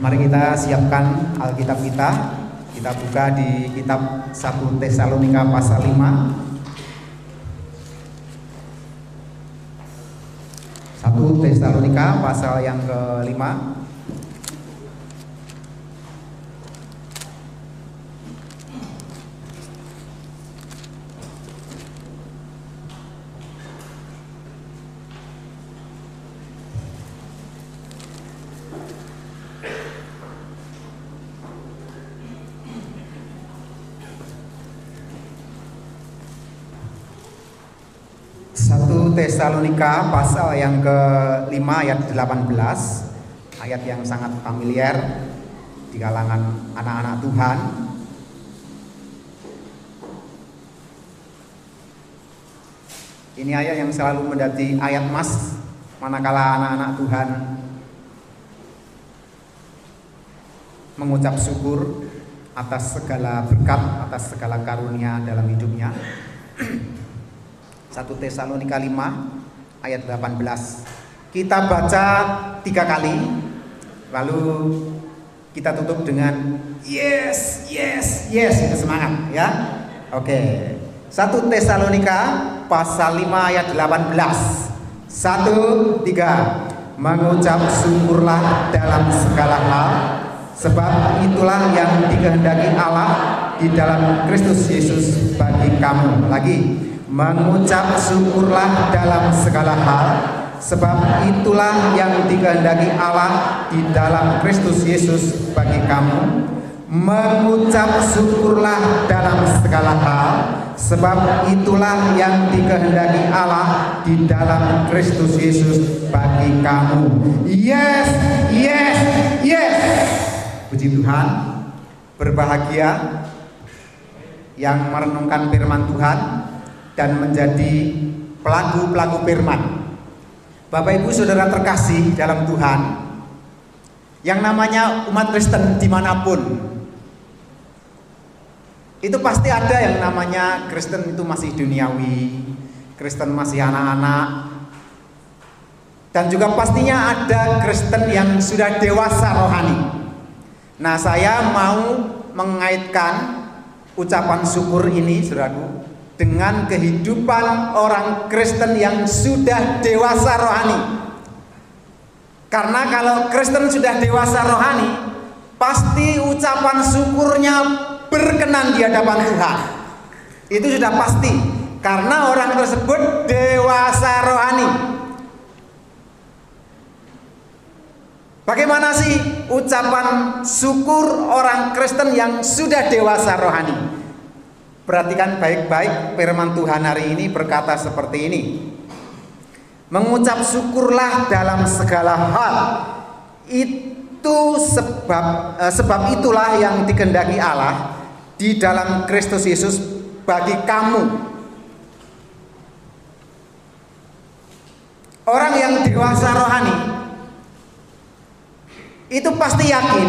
Mari kita siapkan Alkitab kita. Kita buka di kitab 1 Tesalonika pasal 5. 1 Tesalonika pasal yang kelima Tesalonika pasal yang ke-5 ayat 18 ayat yang sangat familiar di kalangan anak-anak Tuhan. Ini ayat yang selalu mendati ayat mas manakala anak-anak Tuhan mengucap syukur atas segala berkat, atas segala karunia dalam hidupnya 1 Tesalonika 5 ayat 18. Kita baca tiga kali, lalu kita tutup dengan yes, yes, yes, itu semangat ya. Oke. 1 Tesalonika pasal 5 ayat 18. 1 3 mengucap syukurlah dalam segala hal sebab itulah yang dikehendaki Allah di dalam Kristus Yesus bagi kamu. Lagi mengucap syukurlah dalam segala hal sebab itulah yang dikehendaki Allah di dalam Kristus Yesus bagi kamu. Mengucap syukurlah dalam segala hal sebab itulah yang dikehendaki Allah di dalam Kristus Yesus bagi kamu. Yes yes yes. Puji Tuhan berbahagia yang merenungkan firman Tuhan dan menjadi pelaku-pelaku firman. Bapak Ibu Saudara terkasih dalam Tuhan, yang namanya umat Kristen di mana pun, itu pasti ada yang namanya Kristen itu masih duniawi, Kristen masih anak-anak, dan juga pastinya ada Kristen yang sudah dewasa rohani. Nah, saya mau mengaitkan ucapan syukur ini, saudaraku, dengan kehidupan orang Kristen yang sudah dewasa rohani. Karena kalau Kristen sudah dewasa rohani, pasti ucapan syukurnya berkenan di hadapan Tuhan. Itu sudah pasti. Karena orang tersebut dewasa rohani. Bagaimana sih ucapan syukur orang Kristen yang sudah dewasa rohani? Perhatikan baik-baik firman Tuhan hari ini berkata seperti ini. Mengucap syukurlah dalam segala hal. Itu sebab eh, sebab itulah yang dikendaki Allah di dalam Kristus Yesus bagi kamu. Orang yang dewasa rohani itu pasti yakin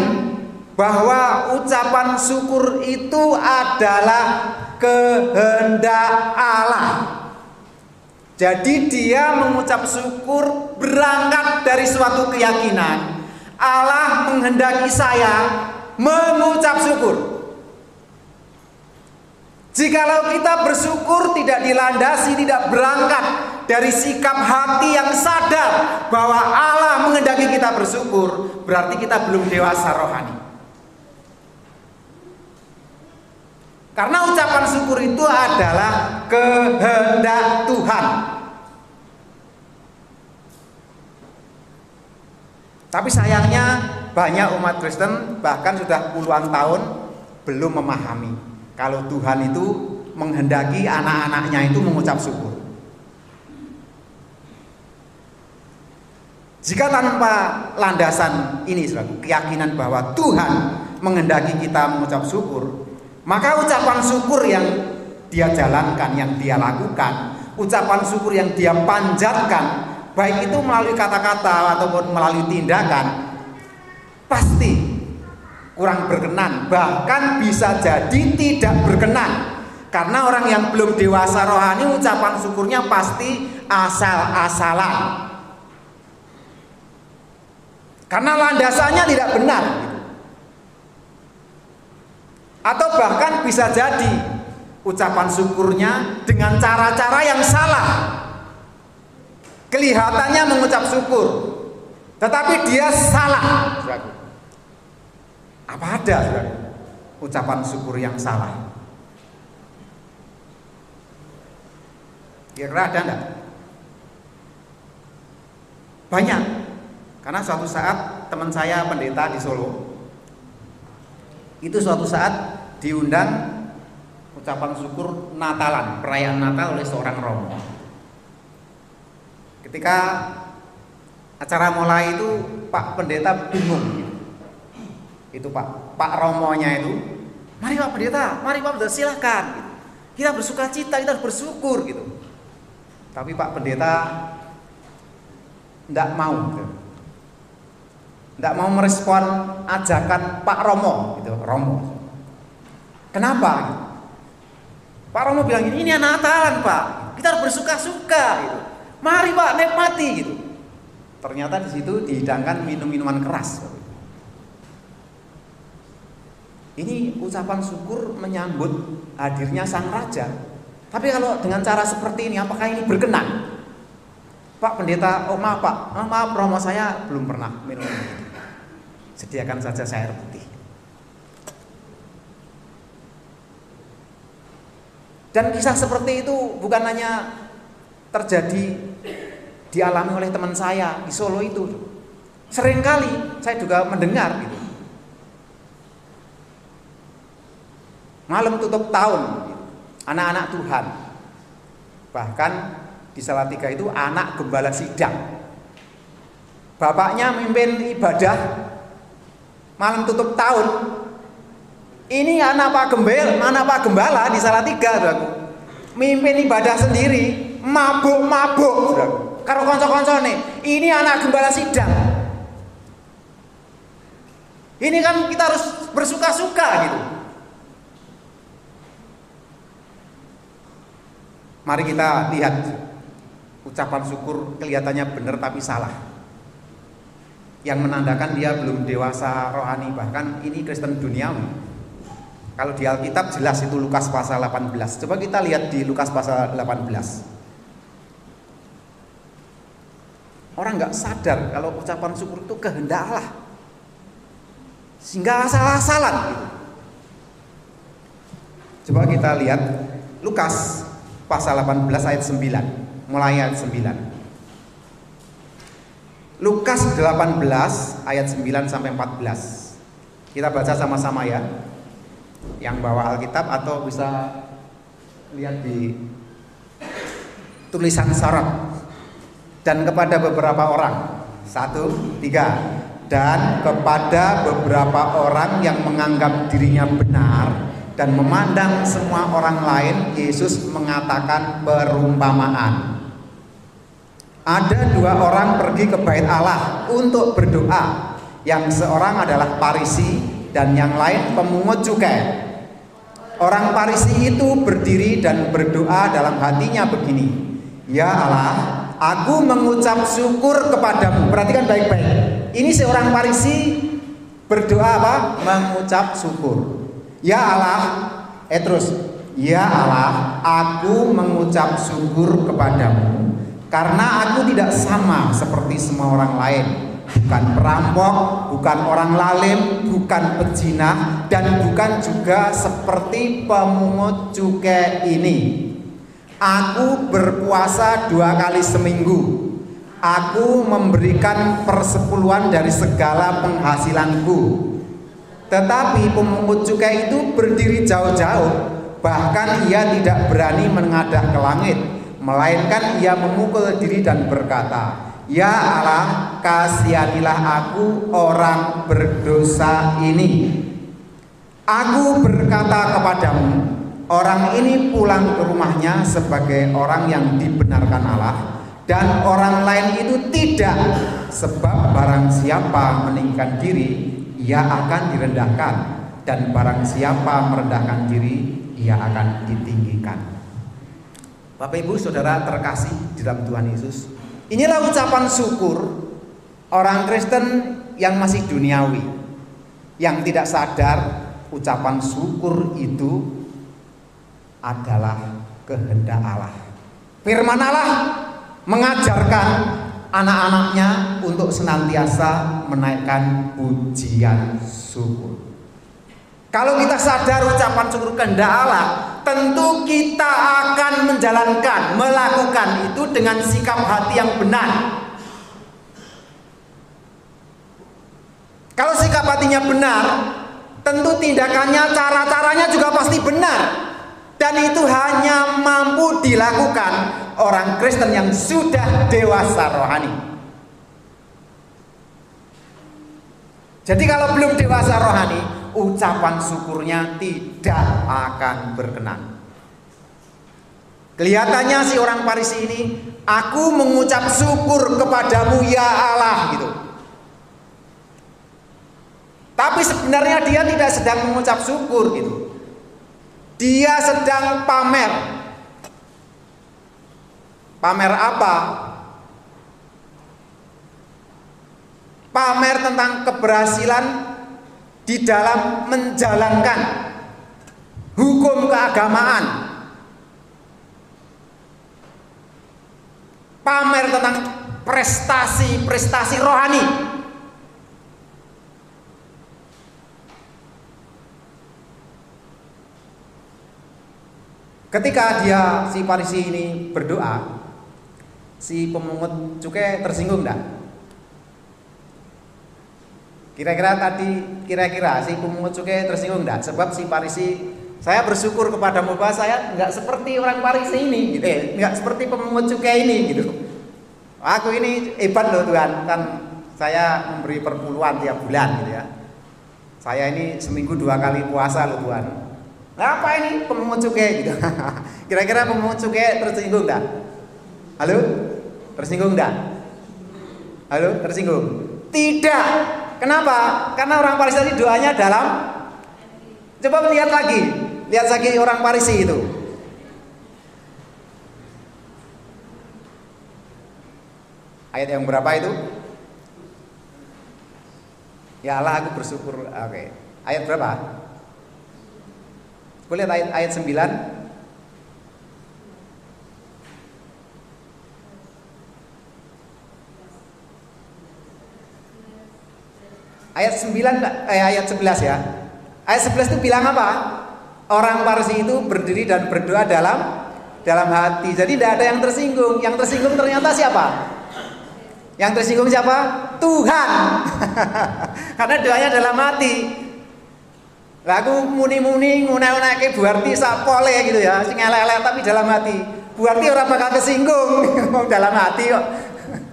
bahwa ucapan syukur itu adalah kehendak Allah. Jadi dia mengucap syukur berangkat dari suatu keyakinan Allah menghendaki saya mengucap syukur. Jikalau kita bersyukur tidak dilandasi, tidak berangkat dari sikap hati yang sadar bahwa Allah menghendaki kita bersyukur, berarti kita belum dewasa rohani. Karena ucapan syukur itu adalah kehendak Tuhan. Tapi sayangnya banyak umat Kristen bahkan sudah puluhan tahun belum memahami kalau Tuhan itu menghendaki anak-anaknya itu mengucap syukur. Jika tanpa landasan ini, keyakinan bahwa Tuhan menghendaki kita mengucap syukur, maka ucapan syukur yang dia jalankan, yang dia lakukan, ucapan syukur yang dia panjatkan, baik itu melalui kata-kata ataupun melalui tindakan, pasti kurang berkenan, bahkan bisa jadi tidak berkenan. Karena orang yang belum dewasa rohani ucapan syukurnya pasti asal-asalan. Karena landasannya tidak benar. Atau bahkan bisa jadi ucapan syukurnya dengan cara-cara yang salah. Kelihatannya mengucap syukur, tetapi dia salah. Apa ada ucapan syukur yang salah? Kira-kira ada enggak? Banyak. Karena suatu saat teman saya pendeta di Solo itu suatu saat diundang ucapan syukur Natalan, perayaan Natal oleh seorang romo. Ketika acara mulai itu Pak Pendeta bingung. Itu Pak Pak Romonya itu, mari Pak Pendeta, mari Pak Pendeta silahkan. Kita bersuka cita, kita bersyukur gitu. Tapi Pak Pendeta tidak mau, gitu. Tidak mau merespon ajakan Pak Romo, gitu. Romo. Kenapa? Pak Romo bilang ini, ini Natalan Pak, kita harus bersuka-suka. Gitu. Mari Pak nikmati gitu. Ternyata di situ dihidangkan minum-minuman keras. Ini ucapan syukur menyambut hadirnya sang raja. Tapi kalau dengan cara seperti ini, apakah ini berkenan? Pak pendeta, oh maaf Pak, oh, maaf Romo saya belum pernah minum. Sediakan saja air putih. Dan kisah seperti itu bukan hanya terjadi dialami oleh teman saya di Solo itu. Seringkali saya juga mendengar gitu. Malam tutup tahun, anak-anak Tuhan. Bahkan di Salatiga itu anak gembala sidang. Bapaknya memimpin ibadah malam tutup tahun ini anak Pak Gembel, anak Pak Gembala di Salatiga, saudaraku. Mimpin ibadah sendiri, mabuk-mabuk. Karo konco nih, ini anak gembala sidang. Ini kan kita harus bersuka-suka gitu. Mari kita lihat ucapan syukur kelihatannya benar tapi salah. Yang menandakan dia belum dewasa rohani bahkan ini Kristen duniawi. Kalau di Alkitab jelas itu Lukas pasal 18. Coba kita lihat di Lukas pasal 18. Orang nggak sadar kalau ucapan syukur itu kehendak Allah. Sehingga asal-asalan gitu. Coba kita lihat Lukas pasal 18 ayat 9. Mulai ayat 9. Lukas 18 ayat 9 sampai 14. Kita baca sama-sama ya. Yang bawa Alkitab atau bisa lihat di tulisan sorot dan kepada beberapa orang. Satu tiga. Dan kepada beberapa orang yang menganggap dirinya benar dan memandang semua orang lain Yesus mengatakan perumpamaan ada dua orang pergi ke bait Allah untuk berdoa yang seorang adalah Parisi dan yang lain pemungut cukai. Orang Parisi itu berdiri dan berdoa dalam hatinya begini, Ya Allah, aku mengucap syukur kepadamu. Perhatikan baik-baik. Ini seorang Parisi berdoa apa? Mengucap syukur. Ya Allah, eh terus, Ya Allah, aku mengucap syukur kepadamu karena aku tidak sama seperti semua orang lain bukan perampok, bukan orang lalim, bukan pezina, dan bukan juga seperti pemungut cukai ini. Aku berpuasa dua kali seminggu. Aku memberikan persepuluhan dari segala penghasilanku. Tetapi pemungut cukai itu berdiri jauh-jauh, bahkan ia tidak berani mengadah ke langit, melainkan ia memukul diri dan berkata, Ya Allah, kasihanilah aku orang berdosa ini. Aku berkata kepadamu, orang ini pulang ke rumahnya sebagai orang yang dibenarkan Allah dan orang lain itu tidak sebab barang siapa meninggikan diri ia akan direndahkan dan barang siapa merendahkan diri ia akan ditinggikan. Bapak Ibu Saudara terkasih di dalam Tuhan Yesus, Inilah ucapan syukur orang Kristen yang masih duniawi, yang tidak sadar ucapan syukur itu adalah kehendak Allah. Firman Allah mengajarkan anak-anaknya untuk senantiasa menaikkan pujian syukur. Kalau kita sadar ucapan syukur kehendak Allah, tentu kita akan menjalankan, melakukan itu dengan sikap hati yang benar. Kalau sikap hatinya benar, tentu tindakannya, cara-caranya juga pasti benar. Dan itu hanya mampu dilakukan orang Kristen yang sudah dewasa rohani. Jadi kalau belum dewasa rohani, ucapan syukurnya tidak akan berkenan. Kelihatannya si orang Parisi ini, aku mengucap syukur kepadamu ya Allah gitu. Tapi sebenarnya dia tidak sedang mengucap syukur gitu. Dia sedang pamer. Pamer apa? Pamer tentang keberhasilan di dalam menjalankan hukum keagamaan pamer tentang prestasi-prestasi rohani ketika dia si Parisi ini berdoa si pemungut cukai tersinggung enggak? Kira-kira tadi kira-kira si pemungut cukai tersinggung enggak? Sebab si Parisi saya bersyukur kepada Bapak saya enggak seperti orang Parisi ini gitu. Eh, enggak seperti pemungut cukai ini gitu. Aku ini hebat loh Tuhan, kan saya memberi perpuluhan tiap bulan gitu ya. Saya ini seminggu dua kali puasa loh Tuhan. Nah, apa ini cukai gitu. Kira-kira pemungut cukai tersinggung enggak? Halo? Tersinggung enggak? Halo, tersinggung? Tidak. Kenapa? Karena orang Parisi tadi doanya dalam Coba melihat lagi, lihat lagi orang Parisi itu. Ayat yang berapa itu? Ya Allah aku bersyukur. Oke. Ayat berapa? Boleh ayat ayat 9 Ayat 9 eh, ayat 11 ya. Ayat 11 itu bilang apa? Orang Parsi itu berdiri dan berdoa dalam dalam hati. Jadi tidak ada yang tersinggung. Yang tersinggung ternyata siapa? Yang tersinggung siapa? Tuhan. Karena doanya dalam hati. Lagu muni-muni ngune-uneke buarti sapole gitu ya, sing elek tapi dalam hati. Buarti orang bakal kesinggung mau dalam hati kok.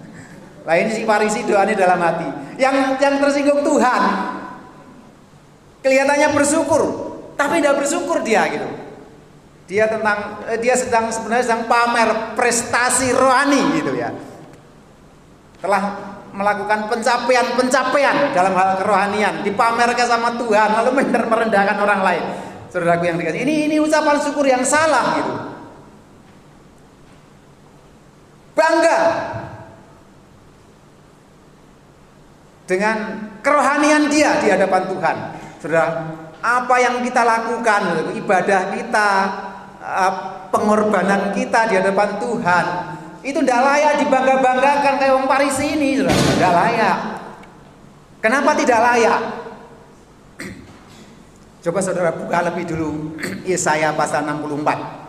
Lain si Parisi doanya dalam hati yang yang tersinggung Tuhan. Kelihatannya bersyukur tapi tidak bersyukur dia gitu. Dia tentang eh, dia sedang sebenarnya sedang pamer prestasi rohani gitu ya. Telah melakukan pencapaian-pencapaian dalam hal kerohanian dipamerkan sama Tuhan lalu merendahkan orang lain. Saudaraku yang dikasih ini ini ucapan syukur yang salah gitu. Bangga dengan kerohanian dia di hadapan Tuhan. Saudara, apa yang kita lakukan, ibadah kita, eh, pengorbanan kita di hadapan Tuhan, itu tidak layak dibangga-banggakan kayak orang Parisi ini, saudara. Tidak layak. Kenapa tidak layak? Coba saudara buka lebih dulu Yesaya pasal 64.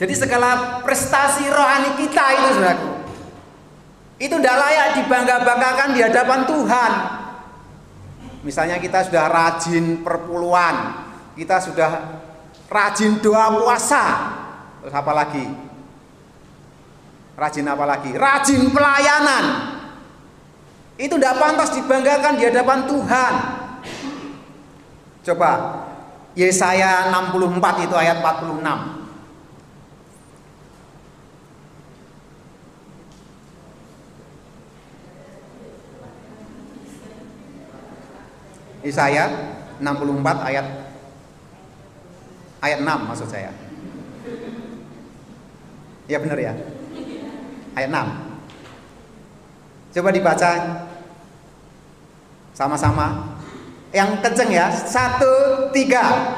Jadi segala prestasi rohani kita itu saudara itu tidak layak dibangga-banggakan di hadapan Tuhan. Misalnya kita sudah rajin perpuluhan, kita sudah rajin doa puasa, terus apa lagi? Rajin apa lagi? Rajin pelayanan. Itu tidak pantas dibanggakan di hadapan Tuhan. Coba Yesaya 64 itu ayat 46. Yesaya 64 ayat ayat 6 maksud saya. Ya benar ya. Ayat 6. Coba dibaca Sama-sama. Yang kenceng ya. Satu, tiga.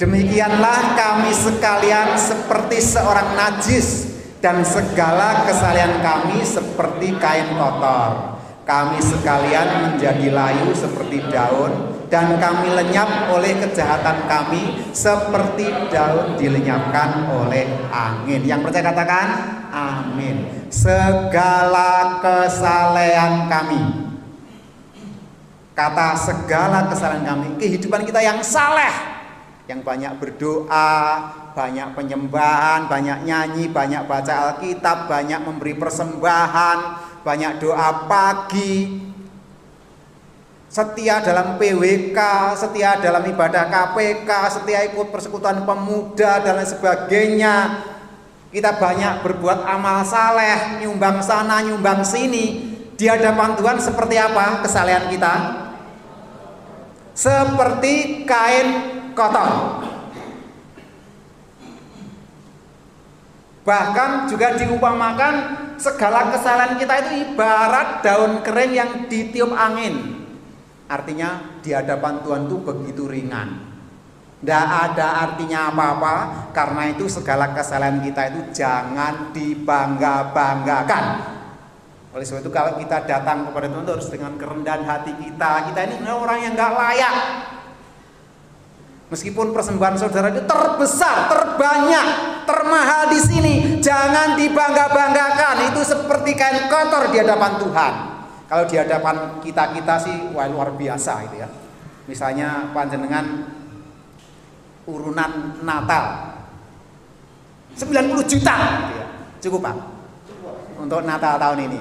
Demikianlah kami sekalian seperti seorang najis dan segala kesalahan kami seperti kain kotor. Kami sekalian menjadi layu seperti daun dan kami lenyap oleh kejahatan kami seperti daun dilenyapkan oleh angin. Yang percaya katakan amin. Segala kesalehan kami. Kata segala kesalahan kami, kehidupan kita yang saleh, yang banyak berdoa, banyak penyembahan, banyak nyanyi, banyak baca Alkitab, banyak memberi persembahan, banyak doa pagi, setia dalam PWK, setia dalam ibadah KPK, setia ikut persekutuan pemuda dan lain sebagainya. Kita banyak berbuat amal saleh, nyumbang sana, nyumbang sini. Di hadapan Tuhan seperti apa kesalehan kita? Seperti kain kotor. Bahkan juga diumpamakan segala kesalahan kita itu ibarat daun kering yang ditiup angin. Artinya di hadapan Tuhan itu begitu ringan. Tidak ada artinya apa-apa Karena itu segala kesalahan kita itu jangan dibangga-banggakan Oleh sebab itu kalau kita datang kepada Tuhan harus dengan kerendahan hati kita Kita ini orang yang gak layak Meskipun persembahan saudara itu terbesar, terbanyak, termahal di sini, jangan dibangga-banggakan. Itu seperti kain kotor di hadapan Tuhan. Kalau di hadapan kita-kita sih wah luar biasa itu ya. Misalnya panjenengan urunan Natal 90 juta gitu ya. Cukup Pak. Untuk Natal tahun ini.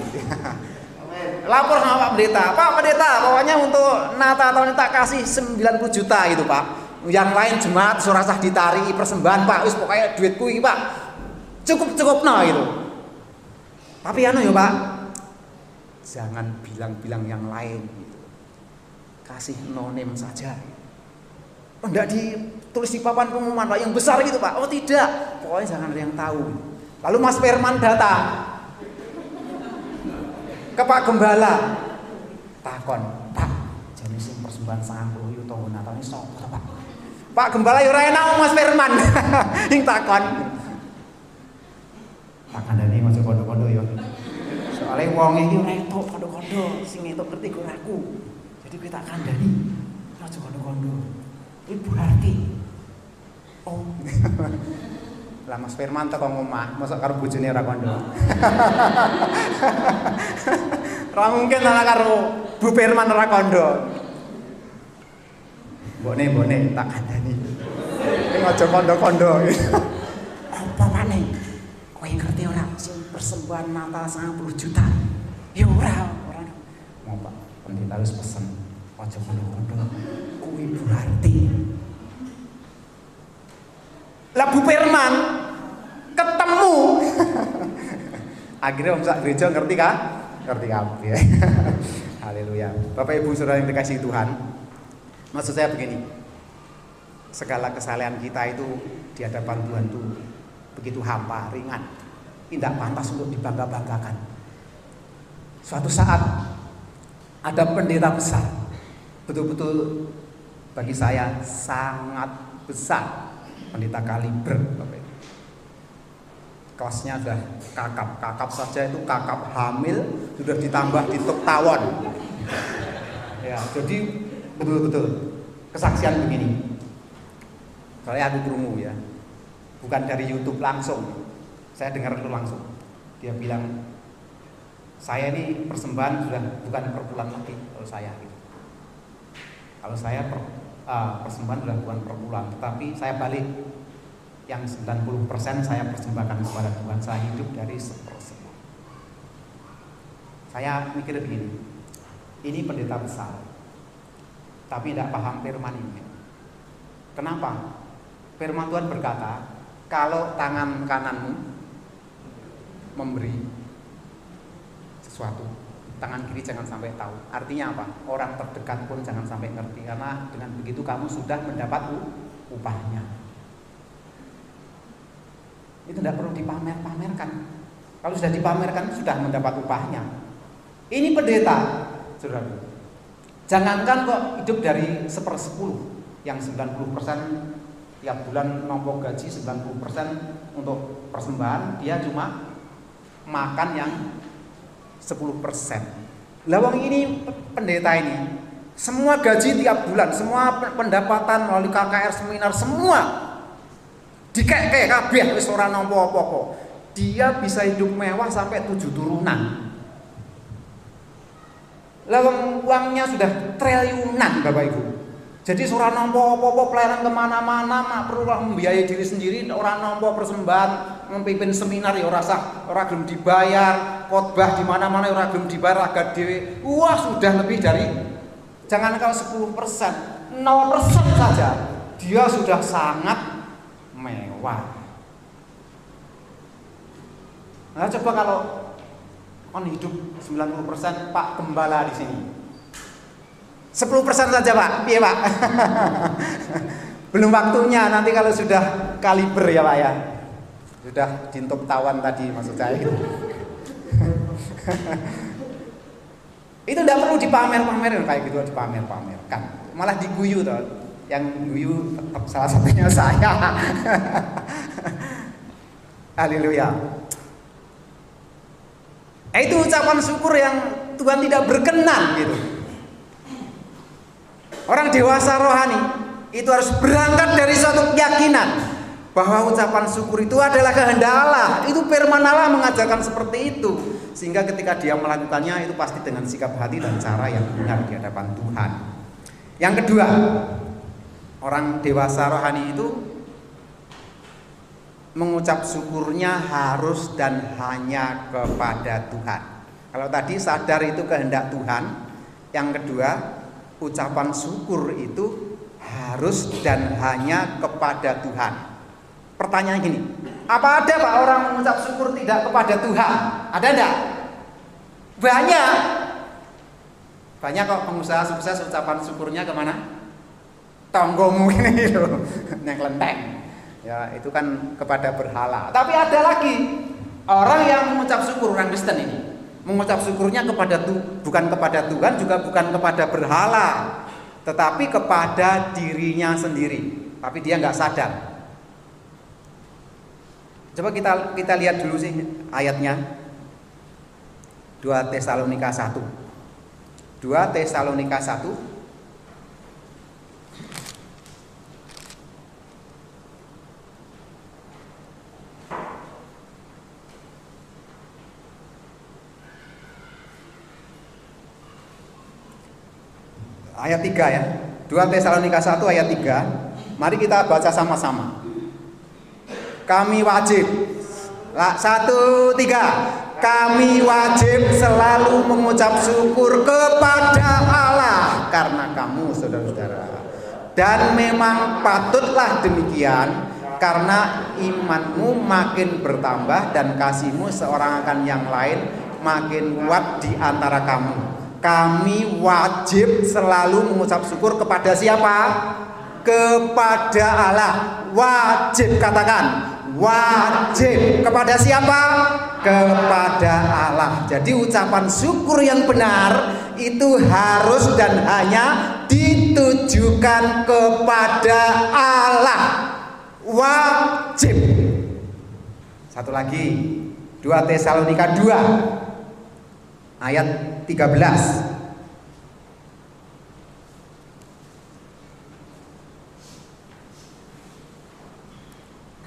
Lapor sama Pak Pendeta. Pak Pendeta, pokoknya untuk Natal tahun ini tak kasih 90 juta itu Pak. Yang lain jemaat surasah ditari persembahan Pak. Wis pokoknya duitku ini Pak. Cukup-cukup no itu. Tapi anu ya Pak, jangan bilang-bilang yang lain gitu. kasih nonim saja enggak ditulis di papan pengumuman pak yang besar gitu pak oh tidak pokoknya jangan ada yang tahu lalu Mas Firman datang ke Pak Gembala takon pak jadi persembahan sangat yuk tunggu Natal ini sopo pak Pak Gembala yura enak Mas Firman yang takon tak nih masuk kondo-kondo ya Soalnya wong iki ora entuk kondo-kondo, sing entuk ngerti kok aku. Jadi kita kandhani aja kondo-kondo. Ibu berarti Oh. Lah Mas Firman teko ngomah, mosok karo bojone ora kondo. Ora mungkin ana karo Bu Firman ora kondo. Mbone mbone tak kandhani. Ning aja kondo-kondo. Apa maneh? Kowe ngerti ora sing persembahan Natal 90 juta? Ya ora, ora. Mau Pak, pendeta wis pesen aja kondo-kondo. Kuwi berarti lah Bu Firman ketemu. Akhirnya Om Sak Gereja ngerti kah? Ngerti kabeh. Haleluya. Bapak Ibu Saudara yang dikasih Tuhan. Maksud saya begini. Segala kesalahan kita itu di hadapan Tuhan itu begitu hampa, ringan. Tidak pantas untuk dibangga-banggakan. Suatu saat ada pendeta besar. Betul-betul bagi saya sangat besar pendeta kaliber. Kelasnya sudah kakap, kakap saja itu kakap hamil sudah ditambah di tawon. Ya, jadi betul-betul kesaksian begini. Soalnya aku kerungu ya, bukan dari YouTube langsung. Saya dengar itu langsung. Dia bilang, saya ini persembahan sudah bukan per bulan lagi kalau saya. Gitu. Kalau saya per, uh, persembahan sudah bukan per bulan, tetapi saya balik yang 90% saya persembahkan kepada Tuhan. Saya hidup dari sepersekian. Saya mikir begini, ini pendeta besar, tapi tidak paham firman ini. Kenapa? Firman Tuhan berkata, kalau tangan kananmu memberi sesuatu, tangan kiri jangan sampai tahu. Artinya apa? Orang terdekat pun jangan sampai ngerti karena dengan begitu kamu sudah mendapat upahnya. Itu tidak perlu dipamer-pamerkan. Kalau sudah dipamerkan sudah mendapat upahnya. Ini pendeta, saudara. Jangankan kok hidup dari sepersepuluh yang 90% tiap bulan nombok gaji 90% untuk persembahan dia cuma makan yang 10%. Lawang ini pendeta ini semua gaji tiap bulan, semua pendapatan melalui KKR seminar semua dikek-kek kabeh wis ora nampa apa-apa. Dia bisa hidup mewah sampai tujuh turunan. Lawang uangnya sudah triliunan Bapak Ibu. Jadi seorang nompo apa-apa pelayanan ke mana-mana mak perlu membiayai diri sendiri orang nompo persembahan memimpin seminar ya ora sah ora gelem dibayar khotbah di mana-mana ya ora gelem dibayar agak dewe wah sudah lebih dari jangan kalau 10 persen 0 persen saja. Dia sudah sangat mewah. Nah coba kalau on hidup 90 persen Pak Gembala di sini 10% saja Pak, iya Pak. Belum waktunya nanti kalau sudah kaliber ya Pak ya. Sudah jintup tawan tadi maksud saya. itu tidak perlu dipamer-pamer kayak gitu dipamer-pamerkan. Malah diguyu toh. Yang guyu tetap salah satunya saya. Haleluya. Itu ucapan syukur yang Tuhan tidak berkenan gitu. Orang dewasa rohani itu harus berangkat dari suatu keyakinan bahwa ucapan syukur itu adalah kehendak Allah. Itu firman Allah mengajarkan seperti itu. Sehingga ketika dia melakukannya itu pasti dengan sikap hati dan cara yang benar di hadapan Tuhan. Yang kedua, orang dewasa rohani itu mengucap syukurnya harus dan hanya kepada Tuhan. Kalau tadi sadar itu kehendak Tuhan, yang kedua ucapan syukur itu harus dan hanya kepada Tuhan. Pertanyaan gini, apa ada Pak orang mengucap syukur tidak kepada Tuhan? Ada enggak? Banyak. Banyak kok pengusaha sukses ucapan syukurnya ke mana? Tonggomu ini loh, yang. Ya itu kan kepada berhala. Tapi ada lagi orang yang mengucap syukur orang Kristen ini mengucap syukurnya kepada bukan kepada Tuhan juga bukan kepada berhala tetapi kepada dirinya sendiri. Tapi dia nggak sadar. Coba kita kita lihat dulu sih ayatnya. 2 Tesalonika 1 2 Tesalonika 1 ayat 3 ya. 2 Tesalonika 1 ayat 3. Mari kita baca sama-sama. Kami wajib. Satu, tiga. Kami wajib selalu mengucap syukur kepada Allah karena kamu saudara-saudara. Dan memang patutlah demikian karena imanmu makin bertambah dan kasihmu seorang akan yang lain makin kuat di antara kamu kami wajib selalu mengucap syukur kepada siapa? Kepada Allah. Wajib katakan, wajib kepada siapa? Kepada Allah. Jadi ucapan syukur yang benar itu harus dan hanya ditujukan kepada Allah. Wajib. Satu lagi, 2 Tesalonika 2 ayat 13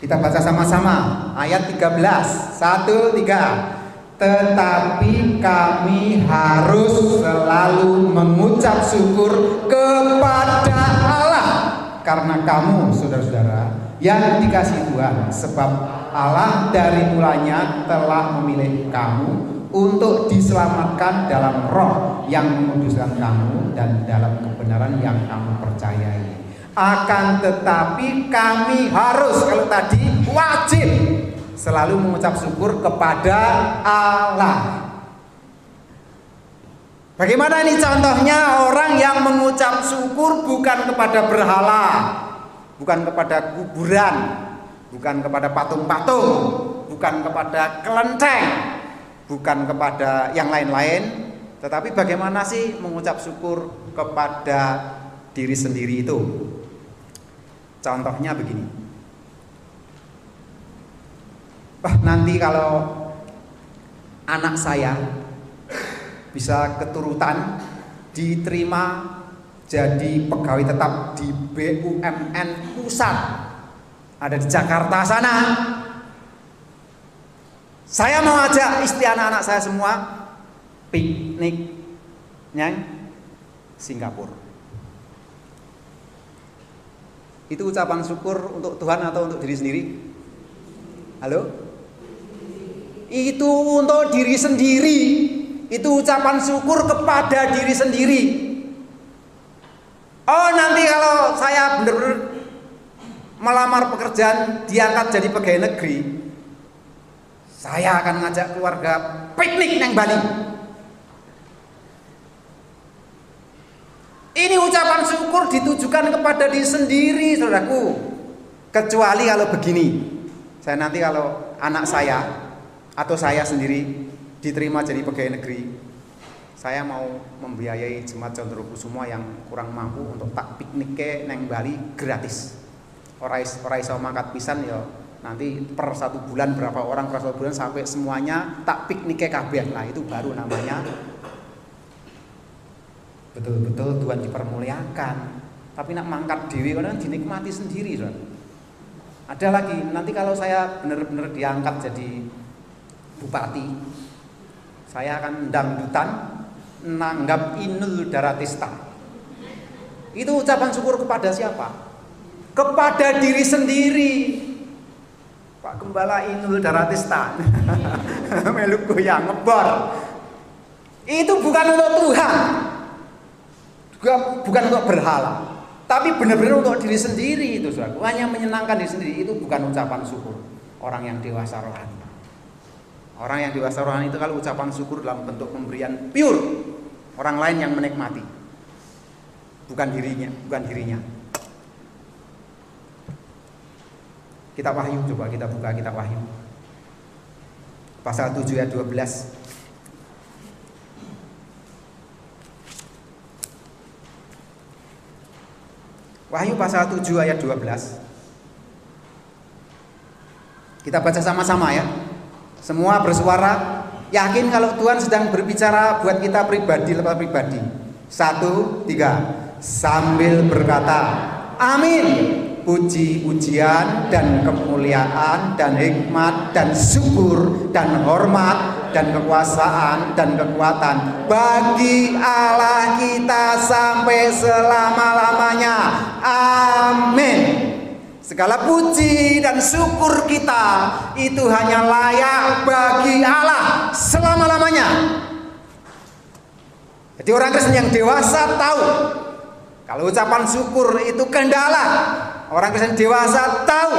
Kita baca sama-sama. Ayat 13 1 3 Tetapi kami harus selalu mengucap syukur kepada Allah. Karena kamu saudara-saudara yang dikasih Tuhan. Sebab Allah dari mulanya telah memilih kamu untuk diselamatkan dalam roh yang menguduskan kamu dan dalam kebenaran yang kamu percayai. Akan tetapi kami harus kalau tadi wajib selalu mengucap syukur kepada Allah. Bagaimana ini contohnya orang yang mengucap syukur bukan kepada berhala, bukan kepada kuburan, bukan kepada patung-patung, bukan kepada kelenteng, bukan kepada yang lain-lain, Tetapi bagaimana sih mengucap syukur kepada diri sendiri itu? Contohnya begini. Wah, nanti kalau anak saya bisa keturutan diterima jadi pegawai tetap di BUMN pusat ada di Jakarta sana saya mau ajak istri anak-anak saya semua piknik nyang Singapura. Itu ucapan syukur untuk Tuhan atau untuk diri sendiri? Halo? Itu untuk diri sendiri. Itu ucapan syukur kepada diri sendiri. Oh nanti kalau saya benar-benar melamar pekerjaan diangkat jadi pegawai negeri, saya akan ngajak keluarga piknik neng Bali. Ini ucapan syukur ditujukan kepada diri sendiri, saudaraku. Kecuali kalau begini, saya nanti kalau anak saya atau saya sendiri diterima jadi pegawai negeri, saya mau membiayai jemaat semua yang kurang mampu untuk tak piknik ke neng Bali gratis. Orang iso mangkat pisan ya nanti per satu bulan berapa orang per satu bulan sampai semuanya tak piknik kabeh lah itu baru namanya betul-betul Tuhan dipermuliakan. Tapi nak mangkat dewi kan dinikmati sendiri kan. Ada lagi nanti kalau saya benar-benar diangkat jadi bupati, saya akan dangdutan nanggap inul daratista. Itu ucapan syukur kepada siapa? Kepada diri sendiri. Pak Gembala Inul Daratista. Meluk goyang ngebor. Itu bukan untuk Tuhan. Bukan untuk berhala. Tapi benar-benar untuk diri sendiri itu saudara. Hanya menyenangkan diri sendiri itu bukan ucapan syukur orang yang dewasa rohani. Orang yang dewasa rohani itu kalau ucapan syukur dalam bentuk pemberian pure orang lain yang menikmati bukan dirinya bukan dirinya kita wahyu coba kita buka kita wahyu pasal 7 ayat 12 Wahyu pasal 7 ayat 12 Kita baca sama-sama ya Semua bersuara Yakin kalau Tuhan sedang berbicara buat kita pribadi lepas pribadi. Satu, tiga. Sambil berkata, Amin. Puji, pujian, dan kemuliaan, dan hikmat, dan syukur, dan hormat, dan kekuasaan, dan kekuatan bagi Allah kita sampai selama-lamanya. Amin. Segala puji dan syukur kita itu hanya layak bagi Allah selama-lamanya. Jadi orang Kristen yang dewasa tahu kalau ucapan syukur itu kendala. Orang Kristen dewasa tahu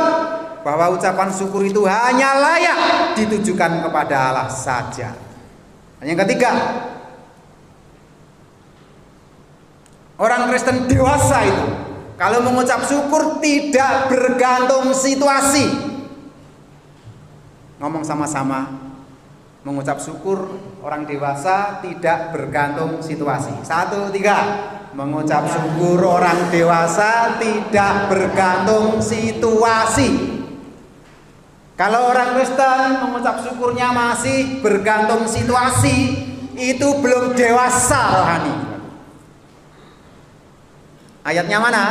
bahwa ucapan syukur itu hanya layak ditujukan kepada Allah saja. Yang ketiga, orang Kristen dewasa itu kalau mengucap syukur tidak bergantung situasi. Ngomong sama-sama. Mengucap syukur orang dewasa tidak bergantung situasi. Satu, tiga. Mengucap syukur orang dewasa tidak bergantung situasi. Kalau orang Kristen mengucap syukurnya masih bergantung situasi, itu belum dewasa rohani. Ayatnya mana?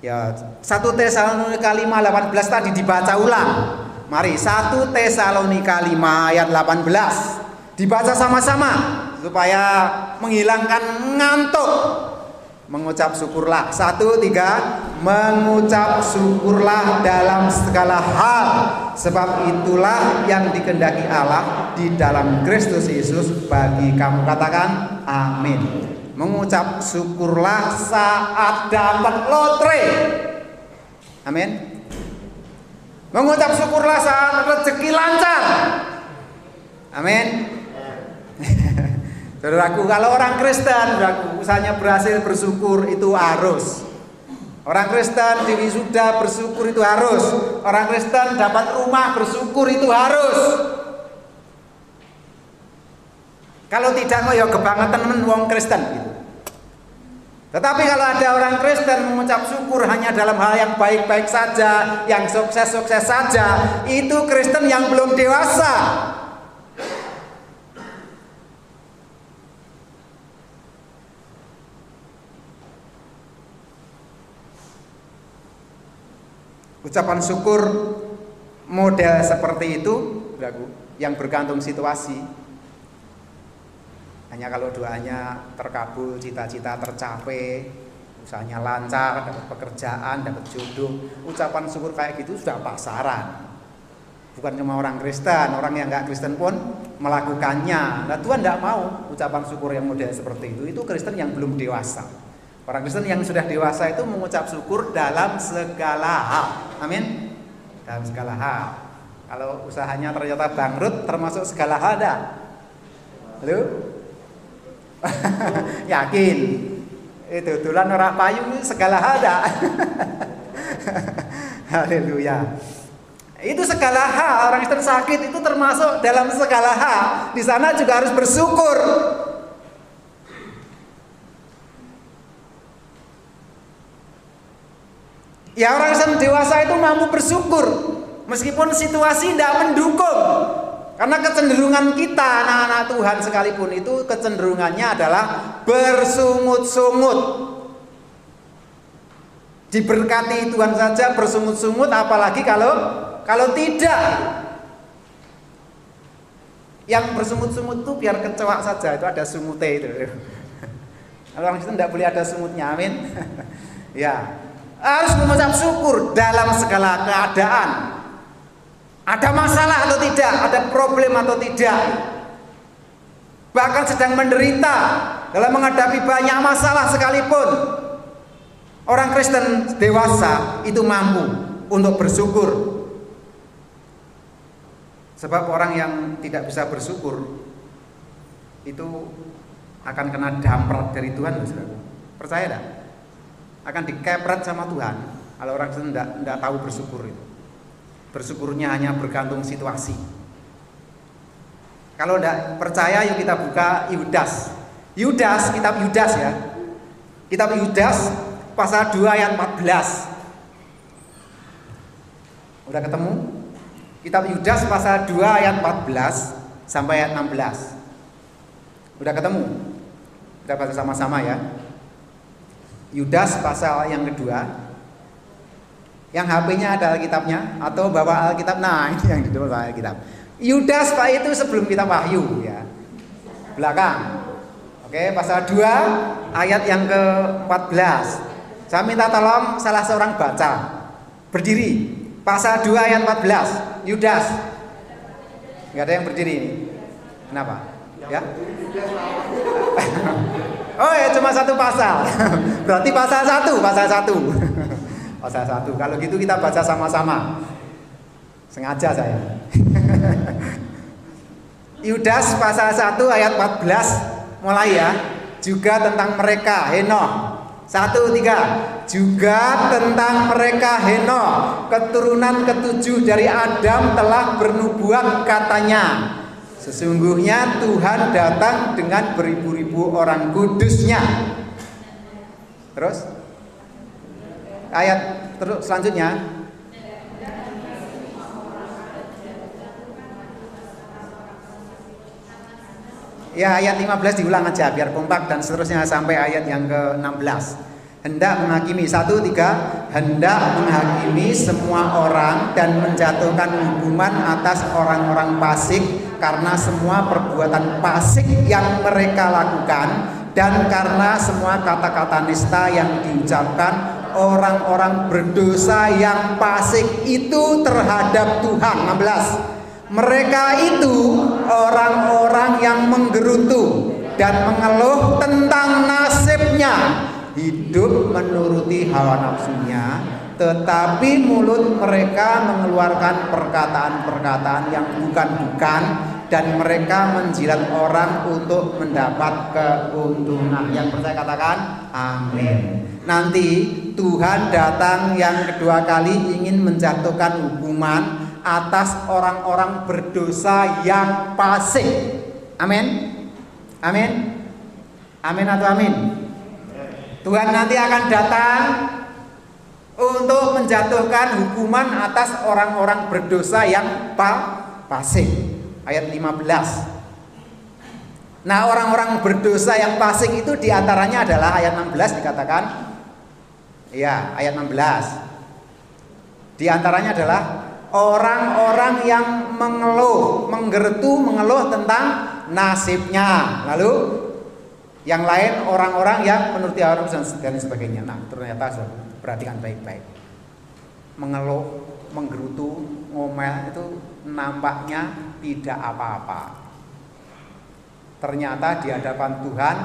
Ya, 1 Tesalonika 5 18 tadi dibaca ulang. Mari 1 Tesalonika 5 ayat 18 dibaca sama-sama supaya menghilangkan ngantuk. Mengucap syukurlah. Satu, tiga. Mengucap syukurlah dalam segala hal. Sebab itulah yang dikendaki Allah di dalam Kristus Yesus bagi kamu. Katakan amin mengucap syukurlah saat dapat lotre. Amin. Mengucap syukurlah saat rezeki lancar. Amin. Saudaraku, kalau orang Kristen, saudaraku, usahanya berhasil bersyukur itu harus. Orang Kristen di wisuda bersyukur itu harus. Orang Kristen dapat rumah bersyukur itu harus. Kalau tidak kok ya kebangetan men wong Kristen gitu. Tetapi kalau ada orang Kristen mengucap syukur hanya dalam hal yang baik-baik saja, yang sukses-sukses saja, itu Kristen yang belum dewasa. Ucapan syukur model seperti itu yang bergantung situasi hanya kalau doanya terkabul, cita-cita tercapai, usahanya lancar, dapat pekerjaan, dapat jodoh, ucapan syukur kayak gitu sudah pasaran. Bukan cuma orang Kristen, orang yang nggak Kristen pun melakukannya. Nah Tuhan tidak mau ucapan syukur yang model seperti itu. Itu Kristen yang belum dewasa. Orang Kristen yang sudah dewasa itu mengucap syukur dalam segala hal. Amin. Dalam segala hal. Kalau usahanya ternyata bangkrut, termasuk segala hal dah. Halo? Yakin. Itu tulan ora payu segala ada. Haleluya. Itu segala hal orang Kristen sakit itu termasuk dalam segala hal. Di sana juga harus bersyukur. Ya orang dewasa itu mampu bersyukur meskipun situasi tidak mendukung. Karena kecenderungan kita anak-anak Tuhan sekalipun itu kecenderungannya adalah bersungut-sungut. Diberkati Tuhan saja bersungut-sungut apalagi kalau kalau tidak. Yang bersungut-sungut itu biar kecewa saja itu ada sumutnya itu. Orang itu tidak boleh ada sumutnya, amin. ya, harus mengucap syukur dalam segala keadaan. Ada masalah atau tidak, ada problem atau tidak. Bahkan sedang menderita dalam menghadapi banyak masalah sekalipun. Orang Kristen dewasa itu mampu untuk bersyukur. Sebab orang yang tidak bisa bersyukur itu akan kena damprat dari Tuhan, Percaya tidak? Akan dikepret sama Tuhan kalau orang Kristen tidak, tidak tahu bersyukur itu. Bersyukurnya hanya bergantung situasi. Kalau tidak percaya, yuk kita buka Yudas. Yudas, kitab Yudas ya. Kitab Yudas pasal 2 ayat 14. Udah ketemu? Kitab Yudas pasal 2 ayat 14 sampai ayat 16. Udah ketemu? Kita baca sama-sama ya. Yudas pasal yang kedua yang HP-nya ada Alkitabnya atau bawa Alkitab. Nah, ini yang di Alkitab. Yudas Pak itu sebelum kita Wahyu ya. Belakang. Oke, pasal 2 ayat yang ke-14. Saya minta tolong salah seorang baca. Berdiri. Pasal 2 ayat 14. Yudas. Enggak ada yang berdiri ini. Kenapa? Ya? oh ya cuma satu pasal. Berarti pasal satu, pasal satu pasal satu. Kalau gitu kita baca sama-sama. Sengaja saya. Yudas pasal 1 ayat 14 mulai ya. Juga tentang mereka Henoh. Satu tiga Juga tentang mereka Henoh Keturunan ketujuh dari Adam telah bernubuat katanya Sesungguhnya Tuhan datang dengan beribu-ribu orang kudusnya. Terus? Ayat terus selanjutnya. Ya ayat 15 diulang aja biar kompak dan seterusnya sampai ayat yang ke-16 Hendak menghakimi. Satu tiga. Hendak menghakimi semua orang dan menjatuhkan hukuman atas orang-orang pasik Karena semua perbuatan pasik yang mereka lakukan Dan karena semua kata-kata nista yang diucapkan orang-orang berdosa yang pasik itu terhadap Tuhan. 16 mereka itu orang-orang yang menggerutu dan mengeluh tentang nasibnya hidup menuruti hawa nafsunya tetapi mulut mereka mengeluarkan perkataan-perkataan yang bukan-bukan dan mereka menjilat orang untuk mendapat keuntungan. Yang percaya katakan amin. Nanti Tuhan datang yang kedua kali ingin menjatuhkan hukuman atas orang-orang berdosa yang pasik. Amin. Amin. Amin atau amin? Tuhan nanti akan datang untuk menjatuhkan hukuman atas orang-orang berdosa yang fasik. Ayat 15. Nah, orang-orang berdosa yang fasik itu di antaranya adalah ayat 16 dikatakan Ya, ayat 16 Di antaranya adalah Orang-orang yang mengeluh Menggerutu, mengeluh tentang nasibnya Lalu yang lain orang-orang yang menuruti hawa dan sebagainya Nah, ternyata perhatikan baik-baik. Mengeluh, menggerutu, ngomel itu nampaknya tidak apa-apa. Ternyata di hadapan Tuhan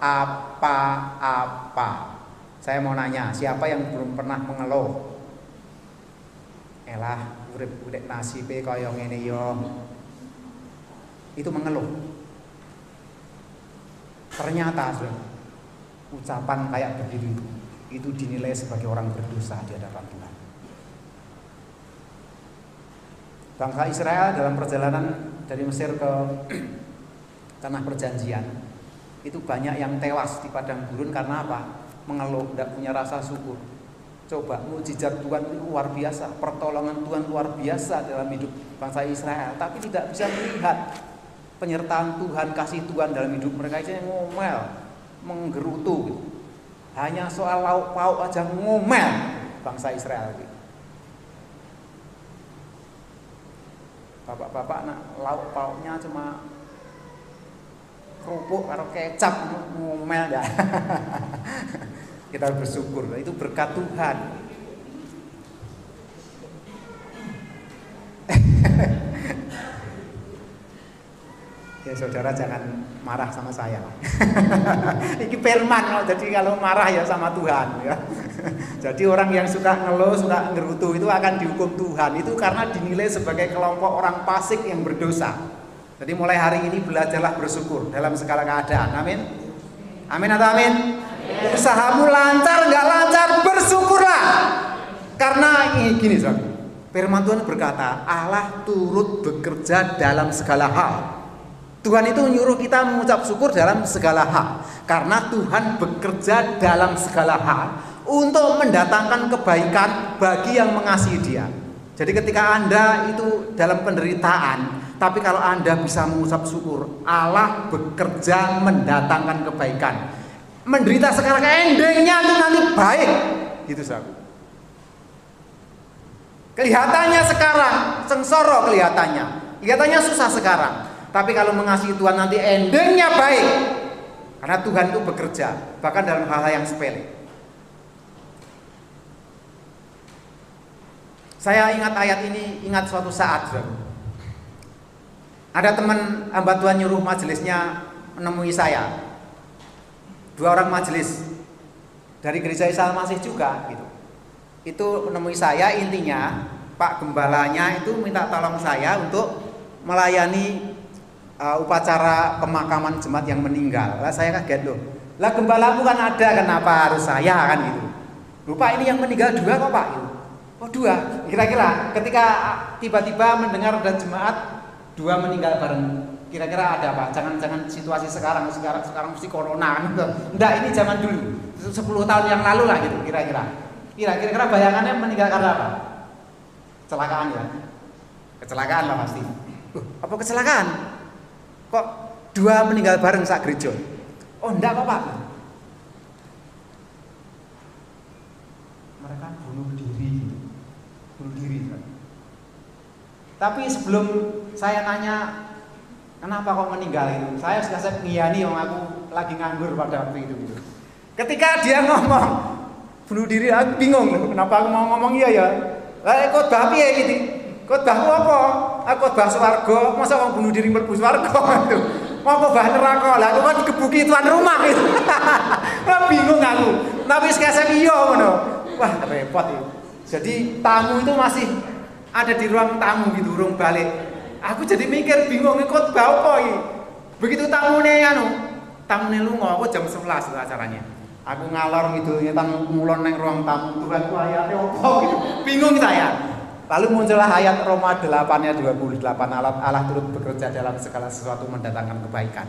apa-apa. Saya mau nanya, siapa yang belum pernah mengeluh? Elah, urip-urip nasibe kaya ngene yo. Itu mengeluh. Ternyata ucapan kayak begitu itu dinilai sebagai orang berdosa di hadapan Tuhan. Bangsa Israel dalam perjalanan dari Mesir ke tanah perjanjian itu banyak yang tewas di padang gurun karena apa? Mengeluh, tidak punya rasa syukur. Coba mujizat Tuhan itu luar biasa, pertolongan Tuhan luar biasa dalam hidup bangsa Israel, tapi tidak bisa melihat penyertaan Tuhan, kasih Tuhan dalam hidup mereka itu ngomel, menggerutu gitu. Hanya soal lauk pauk aja ngomel bangsa Israel gitu. Bapak-bapak nak lauk pauknya cuma kerupuk atau kecap ngomel dah. Kita bersyukur, itu berkat Tuhan. Ya saudara jangan marah sama saya. Iki firman jadi kalau marah ya sama Tuhan ya. jadi orang yang suka ngeluh, suka ngerutu itu akan dihukum Tuhan. Itu karena dinilai sebagai kelompok orang fasik yang berdosa. Jadi mulai hari ini belajarlah bersyukur dalam segala keadaan. Amin. Amin atau amin? Usahamu lancar nggak lancar bersyukurlah. Karena ini gini, saudara. Firman Tuhan berkata, Allah turut bekerja dalam segala hal Tuhan itu menyuruh kita mengucap syukur dalam segala hal karena Tuhan bekerja dalam segala hal untuk mendatangkan kebaikan bagi yang mengasihi Dia. Jadi ketika Anda itu dalam penderitaan, tapi kalau Anda bisa mengucap syukur, Allah bekerja mendatangkan kebaikan. Menderita sekarang endingnya itu nanti baik, gitu sahabat. Kelihatannya sekarang sengsoro kelihatannya, kelihatannya susah sekarang. Tapi kalau mengasihi Tuhan nanti endingnya baik. Karena Tuhan itu bekerja, bahkan dalam hal-hal yang sepele. Saya ingat ayat ini, ingat suatu saat. Ada teman hamba Tuhan nyuruh majelisnya menemui saya. Dua orang majelis dari gereja Isa masih juga gitu. Itu menemui saya intinya Pak Gembalanya itu minta tolong saya untuk melayani uh, upacara pemakaman jemaat yang meninggal. Lah saya kaget loh. Lah gembalamu kan ada, kenapa harus saya kan gitu. Lupa ini yang meninggal dua kok Pak. Oh dua. Kira-kira ketika tiba-tiba mendengar ada jemaat dua meninggal bareng. Kira-kira ada apa? Jangan-jangan situasi sekarang sekarang sekarang mesti corona kan gitu. Enggak, ini zaman dulu. 10 tahun yang lalu lah gitu kira-kira. Kira-kira bayangannya meninggal karena apa? Kecelakaan ya. Kecelakaan lah pasti. apa kecelakaan? Kok dua meninggal bareng saat gereja? Oh enggak kok Pak. Mereka bunuh diri. Bunuh diri. Tapi sebelum saya tanya kenapa kok meninggal itu, saya sudah saya ngiyani yang aku lagi nganggur pada waktu itu gitu. Ketika dia ngomong bunuh diri, aku bingung kenapa aku mau ngomong iya ya. Lah kok tapi ya gitu. Khotbahmu apa? Aku khotbah swarga, masa wong bunuh diri mlebu swarga itu. Mau khotbah neraka. Lah aku kan dikebuki tuan rumah itu. Wah bingung aku. Tapi sekasem iya ngono. Wah repot itu. Jadi tamu itu masih ada di ruang tamu gitu, urung balik. Aku jadi mikir bingung khotbah apa iki. Begitu tamune anu, tamune lunga aku jam 11 itu acaranya. Aku ngalor gitu, nyetang mulon neng ruang tamu, Tuhan ku ayate gitu. Bingung saya. Lalu muncullah ayat Roma 8 ayat 28 Allah, Allah turut bekerja dalam segala sesuatu mendatangkan kebaikan.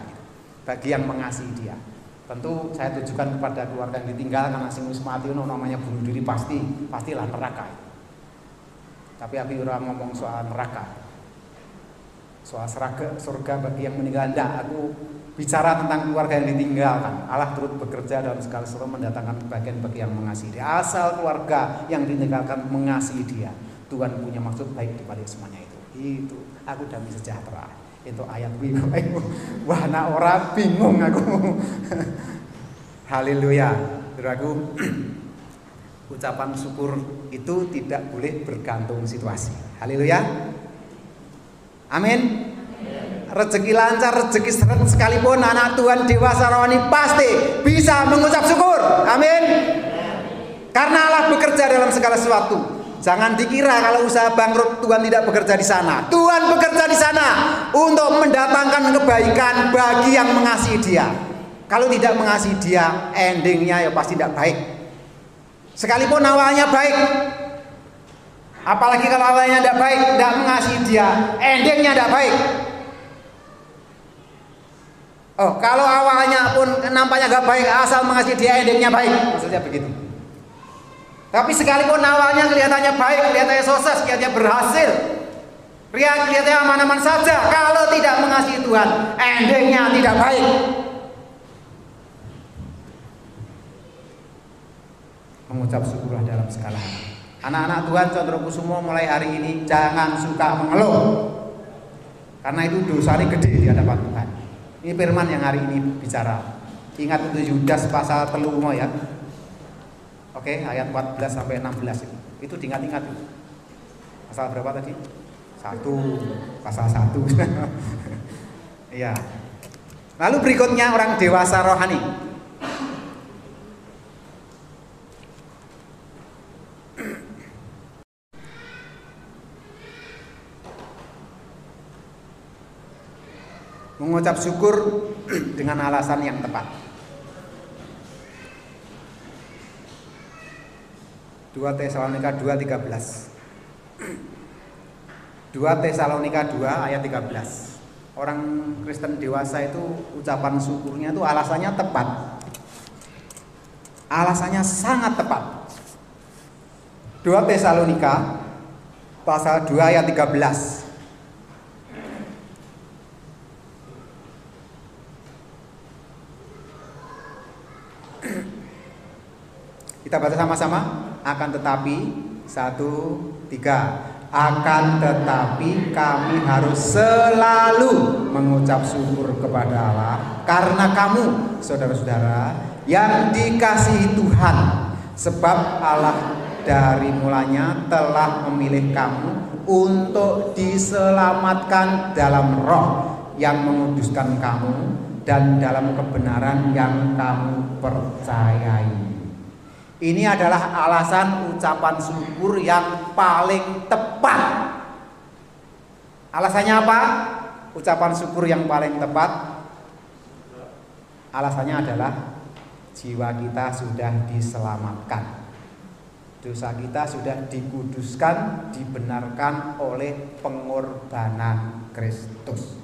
bagi yang mengasihi dia. Tentu saya tujukan kepada keluarga yang ditinggal karena sing wis mati namanya bunuh diri pasti pastilah neraka. Tapi aku orang ngomong soal neraka. Soal surga, surga bagi yang meninggal enggak aku bicara tentang keluarga yang ditinggalkan. Allah turut bekerja dalam segala sesuatu mendatangkan bagian bagi yang mengasihi dia. Asal keluarga yang ditinggalkan mengasihi dia. Tuhan punya maksud baik di balik semuanya itu. Itu aku damai sejahtera. Itu ayat bingung. Wah, nak orang bingung aku. Haleluya. Saudaraku, ucapan syukur itu tidak boleh bergantung situasi. Haleluya. Amin. Rezeki lancar, rezeki seret sekalipun anak Tuhan dewasa rohani pasti bisa mengucap syukur. Amin. Karena Allah bekerja dalam segala sesuatu. Jangan dikira kalau usaha bangkrut Tuhan tidak bekerja di sana. Tuhan bekerja di sana untuk mendatangkan kebaikan bagi yang mengasihi Dia. Kalau tidak mengasihi Dia, endingnya ya pasti tidak baik. Sekalipun awalnya baik, apalagi kalau awalnya tidak baik, tidak mengasihi Dia, endingnya tidak baik. Oh, kalau awalnya pun nampaknya gak baik, asal mengasihi Dia, endingnya baik. Maksudnya begitu. Tapi sekalipun awalnya kelihatannya baik, kelihatannya sukses, kelihatannya berhasil, Ria kelihatannya aman-aman saja. Kalau tidak mengasihi Tuhan, endingnya tidak baik. Mengucap syukurlah dalam segala hal. Anak-anak Tuhan Condro Kusumo mulai hari ini jangan suka mengeluh. Karena itu dosa ini gede di hadapan Tuhan. Ini firman yang hari ini bicara. Ingat itu Yudas pasal telumo ya. Oke, ayat 14 sampai 16 itu. Itu diingat-ingat itu. Pasal berapa tadi? Satu, pasal satu. Iya. Lalu berikutnya orang dewasa rohani. Mengucap syukur dengan alasan yang tepat. 2 Tesalonika 2 13 2 Tesalonika 2 ayat 13 Orang Kristen dewasa itu ucapan syukurnya itu alasannya tepat. Alasannya sangat tepat. 2 Tesalonika pasal 2 ayat 13 Kita baca sama-sama akan tetapi satu tiga akan tetapi kami harus selalu mengucap syukur kepada Allah karena kamu saudara-saudara yang dikasihi Tuhan sebab Allah dari mulanya telah memilih kamu untuk diselamatkan dalam roh yang menguduskan kamu dan dalam kebenaran yang kamu percayai. Ini adalah alasan ucapan syukur yang paling tepat. Alasannya apa? Ucapan syukur yang paling tepat alasannya adalah jiwa kita sudah diselamatkan. Dosa kita sudah dikuduskan, dibenarkan oleh pengorbanan Kristus.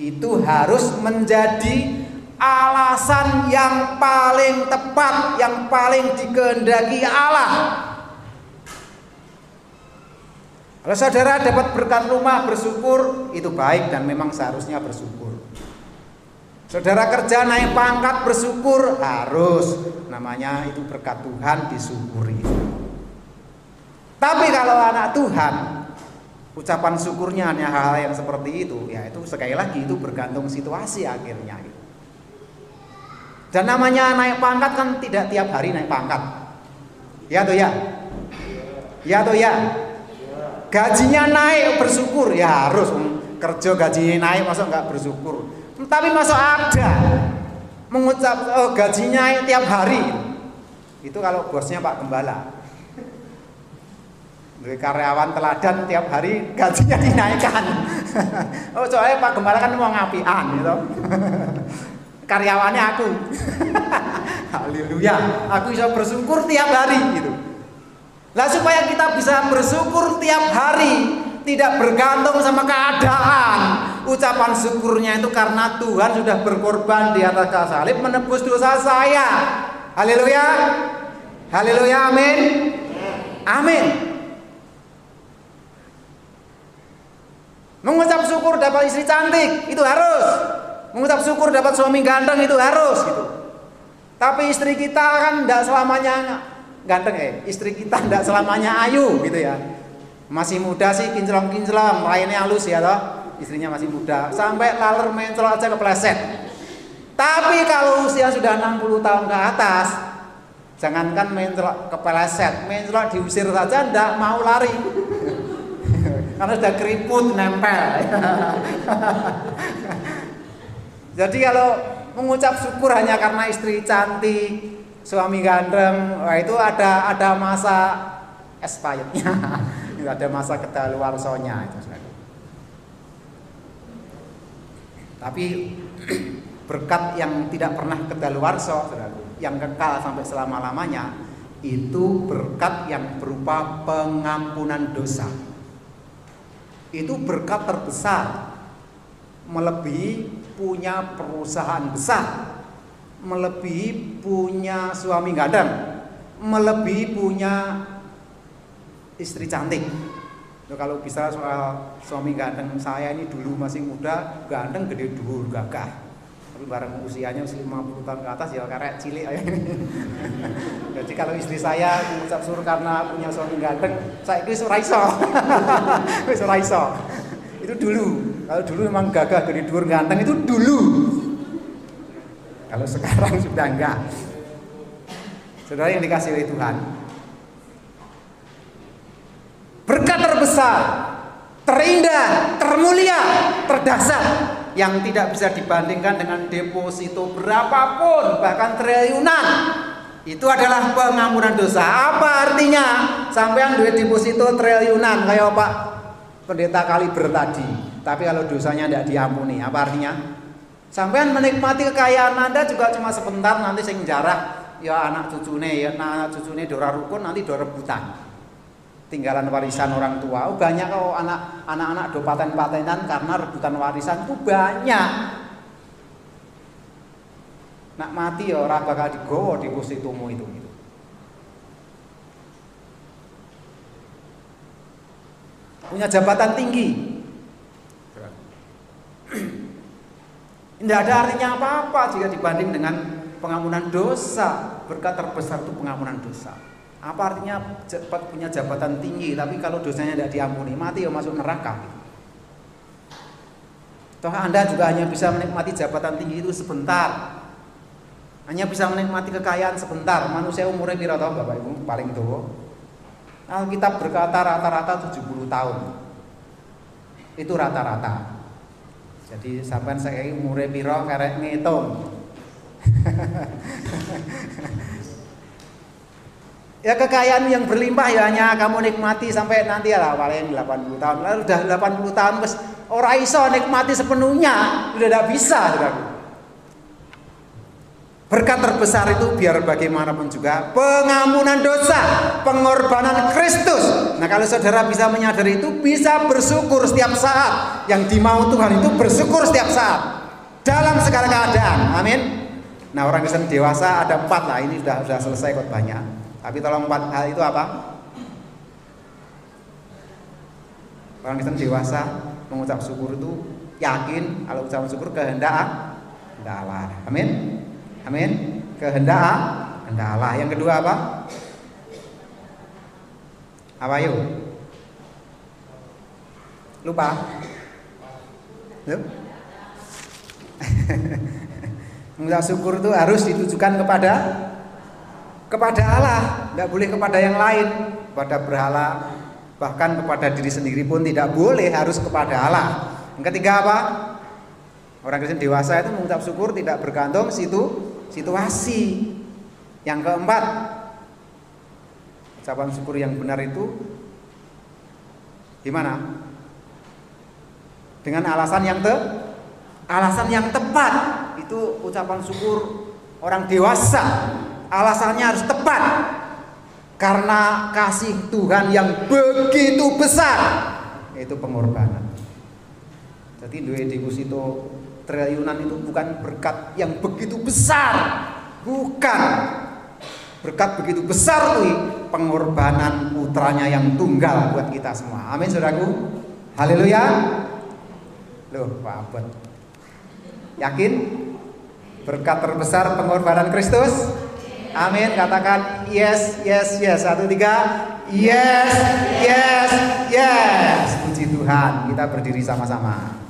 Itu harus menjadi alasan yang paling tepat, yang paling dikehendaki Allah. Kalau saudara dapat berkat rumah bersyukur, itu baik dan memang seharusnya bersyukur. Saudara kerja naik pangkat bersyukur harus namanya itu berkat Tuhan disyukuri. Tapi kalau anak Tuhan ucapan syukurnya hanya hal yang seperti itu, ya itu sekali lagi itu bergantung situasi akhirnya. Gitu. Dan namanya naik pangkat kan tidak tiap hari naik pangkat. Ya tuh ya. Ya tuh ya. Gajinya naik bersyukur ya harus kerja gajinya naik masuk nggak bersyukur. Tapi masuk ada mengucap oh, gajinya tiap hari. Itu kalau bosnya Pak Gembala. Dari karyawan teladan tiap hari gajinya dinaikkan. oh soalnya Pak Gembala kan mau ngapian gitu karyawannya aku. Haleluya. Aku bisa bersyukur tiap hari gitu. Lah supaya kita bisa bersyukur tiap hari, tidak bergantung sama keadaan, Ucapan syukurnya itu karena Tuhan sudah berkorban di atas kayu salib menebus dosa saya. Haleluya. Haleluya. Amin. Amin. Mengucap syukur dapat istri cantik itu harus. Mengucap syukur dapat suami ganteng itu harus gitu. Tapi istri kita kan tidak selamanya ganteng eh. Istri kita tidak selamanya ayu gitu ya. Masih muda sih kinclong-kinclong, lainnya halus ya toh. Istrinya masih muda, sampai laler mencol aja kepleset. Tapi kalau usia sudah 60 tahun ke atas, jangankan mencol kepleset, mencol diusir saja tidak mau lari. Karena sudah keriput nempel. Jadi kalau mengucap syukur hanya karena istri cantik, suami ganteng, wah itu ada ada masa expirednya, ada masa kedaluarsanya itu. Tapi berkat yang tidak pernah kedaluarsa, yang kekal sampai selama-lamanya, itu berkat yang berupa pengampunan dosa. Itu berkat terbesar, melebihi punya perusahaan besar, melebihi punya suami gadang, melebihi punya istri cantik. Loh, kalau bisa soal suami ganteng saya ini dulu masih muda, ganteng gede dhuwur gagah. Tapi bareng usianya 50 tahun ke atas ya karek cilik Jadi kalau istri saya mengucap suruh karena punya suami ganteng, saya itu ora iso. Wis iso. Itu dulu. Kalau dulu memang gagah gede dhuwur ganteng itu dulu. Kalau sekarang sudah enggak. Saudara yang dikasih oleh Tuhan, berkat terbesar, terindah, termulia, terdasar yang tidak bisa dibandingkan dengan deposito berapapun bahkan triliunan itu adalah pengampunan dosa. Apa artinya? Sampai yang duit deposito triliunan kayak Pak Pendeta Kaliber tadi. Tapi kalau dosanya tidak diampuni, apa artinya? Sampai menikmati kekayaan Anda juga cuma sebentar nanti sing jarak ya anak cucune ya anak cucune dora rukun nanti dora rebutan. Tinggalan warisan orang tua. Oh, banyak kok anak anak-anak do paten-patenan karena rebutan warisan itu banyak. Nak mati ya ora bakal digowo di positomu itu gitu. Punya jabatan tinggi, tidak ada artinya apa-apa jika dibanding dengan pengampunan dosa. Berkat terbesar itu pengampunan dosa. Apa artinya cepat punya jabatan tinggi, tapi kalau dosanya tidak diampuni, mati ya masuk neraka. Toh Anda juga hanya bisa menikmati jabatan tinggi itu sebentar. Hanya bisa menikmati kekayaan sebentar. Manusia umurnya kira tahu Bapak Ibu paling tua. Kita berkata rata-rata 70 tahun. Itu rata-rata. Jadi sampean saya umure piro karek ngitung. ya kekayaan yang berlimpah ya hanya kamu nikmati sampai nanti lah paling 80 tahun. Lalu udah 80 tahun terus ora iso nikmati sepenuhnya, udah tidak bisa, Saudaraku. Berkat terbesar itu biar bagaimanapun juga pengampunan dosa, pengorbanan Kristus. Nah kalau saudara bisa menyadari itu, bisa bersyukur setiap saat. Yang dimau Tuhan itu bersyukur setiap saat. Dalam segala keadaan. Amin. Nah orang Kristen dewasa ada empat lah. Ini sudah sudah selesai kok banyak. Tapi tolong empat hal itu apa? Orang Kristen dewasa mengucap syukur itu yakin kalau ucapan syukur kehendak Allah. Amin. Amin. Kehendak kehendak Allah. Yang kedua apa? Apa yuk? Lupa? Mengucap syukur itu harus ditujukan kepada kepada Allah, tidak boleh kepada yang lain, kepada berhala, bahkan kepada diri sendiri pun tidak boleh, harus kepada Allah. Yang ketiga apa? Orang Kristen dewasa itu mengucap syukur tidak bergantung situ situasi. Yang keempat, ucapan syukur yang benar itu gimana? Dengan alasan yang te alasan yang tepat. Itu ucapan syukur orang dewasa. Alasannya harus tepat. Karena kasih Tuhan yang begitu besar, yaitu pengorbanan. Jadi duwe deposito triliunan itu bukan berkat yang begitu besar. Bukan. Berkat begitu besar tuh pengorbanan putranya yang tunggal buat kita semua. Amin saudaraku. Haleluya. Loh, Pak Abad. Yakin? Berkat terbesar pengorbanan Kristus? Amin. Katakan yes, yes, yes. Satu tiga. Yes, yes, yes. Puji Tuhan. Kita berdiri sama-sama.